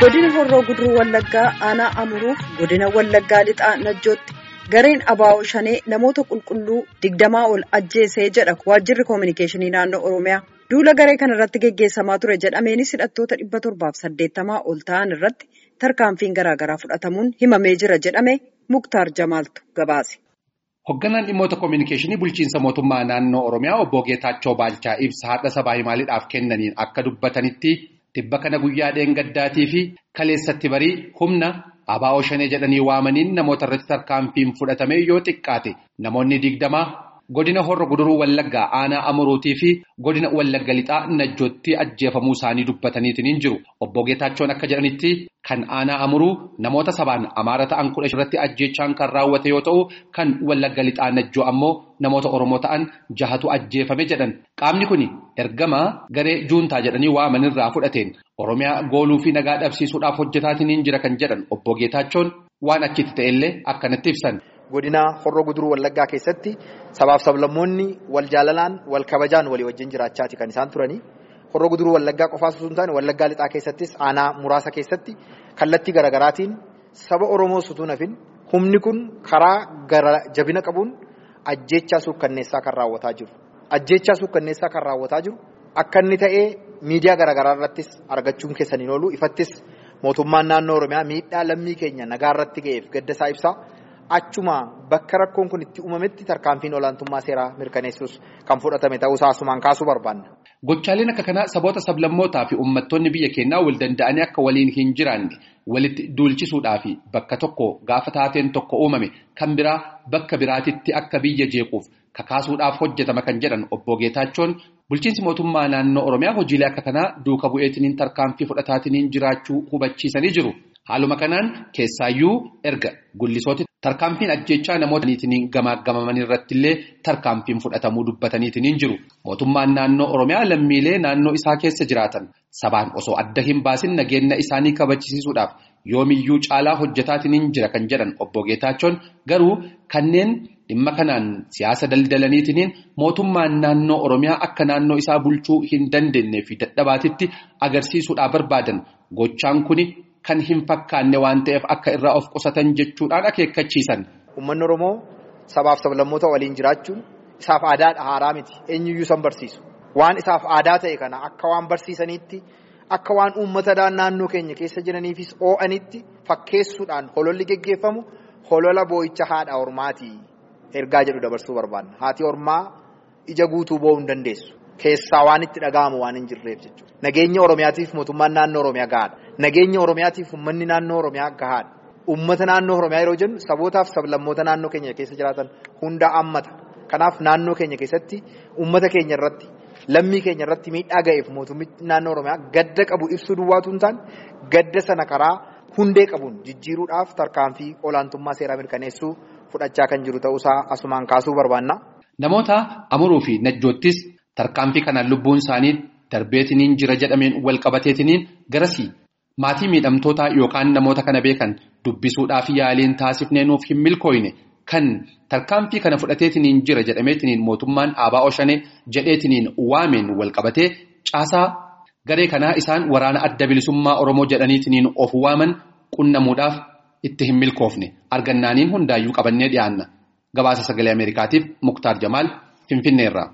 godina horroo guduruu wallaggaa aanaa amuruuf godina wallaggaa lixaa najjootti gareen abaa'oo shanee namoota qulqulluu digdamaa ol ajjeesee jedha waajjirri koominikeeshinii naannoo oromiyaa duula garee kana irratti geggeessamaa ture jedhameenis hidhattoota dhibba torbaaf saddeettamaa ol ta'an irratti tarkaanfiin garaagaraa fudhatamuun himamee jira jedhame muktaar jamaaltu gabaase. Hoogganaan dhimmoota koominikeeshinii bulchiinsa mootummaa naannoo Oromiyaa obbo Geetaachoo Baalchaa ibsa haadha sabaa himaaliidhaaf kennaniin akka dubbatanitti tibba kana guyyaa dheengaddaatii fi kaleessatti barii humna abaa'oo shanee jedhanii waamaniin namoota irratti tarkaanfiin fudhatame yoo xiqqaate namoonni digdamaa godina horra guduruu wallaggaa aanaa amuruutii fi godina wallagga lixaa najjootti ajjeefamuu isaanii dubbataniitiin jiru obbo Geetaachoon akka jedhanitti kan aanaa amuruu namoota sabaan amaara ta'an kudha irratti ajjeechaan kan raawwate yoo ta'u kan wallagga lixaa najjoo ammoo namoota oromoo ta'an jahatu ajjeefame jedhan qaamni kun ergama garee juuntaa jedhanii waamanirraa fudhateen oromiyaa gooluu fi nagaa dhabsiisuudhaaf hojjetaatiin jira kan jedhan obbo Geetaachoon waan achitti ta'ellee akkanatti ibsan. Godina horroo guduruu wallaggaa keessatti sabaaf sablammoonni wal jaalalaan wal kabajaan walii wajjin jiraachaati kan isaan turanii. Horroo guduruu wallaggaa qofaas osoo hin taane wallaggaa lixaa keessattis aanaa muraasa keessatti kallattii garaagaraatiin saba Oromoo utuu nafin humni kun karaa gara jabina qabuun ajjeechaa suukkanneessaa kan raawwataa jiru. Ajjeechaa suukkanneessaa kan raawwataa jiru akka inni ta'ee miidiyaa garaagaraa irrattis argachuun keessaniin oolu ifattis mootummaan naannoo Oromiyaa miidhaa lammii keenya nagaa irratti ga'eef gadda isaa ibsaa. Achuma bakka rakkoon kun itti uumametti tarkaanfiin olaantummaa seeraa mirkaneessuus kan fudhatame ta'uusaa asumaan kaasuu barbaanna. Gochaaleen akka kanaa saboota sablammootaa fi uummattoonni biyya keenyaa wal danda'anii akka waliin hin jiraanne walitti duulchisuudhaa fi bakka tokko gaafa taateen tokko uumame kan biraa bakka biraatitti akka biyya jeequuf kakaasuudhaaf hojjetama kan jedhan obbo Geetaachoon bulchiinsi mootummaa naannoo Oromiyaa hojiilee akka kanaa duuka bu'eetiniin tarkaanfii fudhataatiniin jiraachuu hubachiisanii jiru. Haaluma kanaan keessaayyuu erga gullisooti tarkaanfiin ajjechaa namoota gamaagamaman irratti illee tarkaanfiin fudhatamuu dubbataniitiin jiru. Mootummaan naannoo Oromiyaa lammiilee naannoo isaa keessa jiraatan sabaan osoo adda hin baasin nageenya isaanii kabachisiisuudhaaf yoomiyyuu caalaa hojjetaatiin jira kan jedhan obbo Geetaachoon garuu kanneen dhimma kanaan siyaasa daldalaniitiin mootummaan naannoo Oromiyaa akka naannoo isaa bulchuu hin dandeenye fi dadhabaatitti agarsiisuudhaaf barbaadan gochaan kuni. Kan hin fakkaanne waan ta'eef akka irraa of qusatan jechuudhaan akeekkachiisan. Uummanni Oromoo sabaaf sablammoota waliin jiraachuun isaaf aadaadha haaraa miti eenyuyyuu san barsiisu. Waan isaaf aadaa ta'e kana akka waan barsiisaniitti akka waan uummata naannoo keenya keessa jiraniifis oo'anitti fakkeessuudhaan hololli geggeeffamu holola boo'icha haadha ormaati ergaa jedhu dabarsuu barbaanna. Haati ormaa ija guutuu boo'uu hin dandeessu. Keessaa waan itti dhaga'amu waan hin jirreef jechuudha. Nageenya Oromiyaatiif mootummaan naannoo Oromiyaa gahaadha. Nageenya Oromiyaatiif uummanni naannoo Oromiyaa gahaadha. Uummata naannoo Oromiyaa yeroo jennu sabootaaf sablammoota naannoo keenya keessa jiraatan hunda hammata. Kanaaf naannoo keenya keessatti uummata keenya irratti lammii keenya irratti miidhaa ga'eef mootummaan naannoo Oromiyaa gadda qabu ibsuu duwwaatu hin taane gadda sana karaa hundee qabuun jijjiiruudhaaf tarkaanfii olaantummaa seeraa mirkaneessuu fudhachaa kan jiru ta'uusaa asumaan kaasuu barbaanna. Namoota amuruu fi najjoottis tarkaanfii kanaan lubbuun isaanii darbeetiniin jira jedhameen wal qabateetiniin garasii maatii miidhamtootaa yookaan namoota kana beekan dubbisuudhaaf yaaliin taasifnee nuuf hin milkooyne kan tarkaanfii kana fudhateetiniin jira jedhameetiniin mootummaan ABO shanee jedheetiniin waameen wal qabatee caasaa garee kanaa isaan waraana adda bilisummaa Oromoo jedhaniitiniin of waaman qunnamuudhaaf itti hin milkoofne argannaaniin hundaayyuu qabannee dhiyaanna gabaasa sagalee Ameerikaatiif Muktaar Jamaal Finfinneerraa.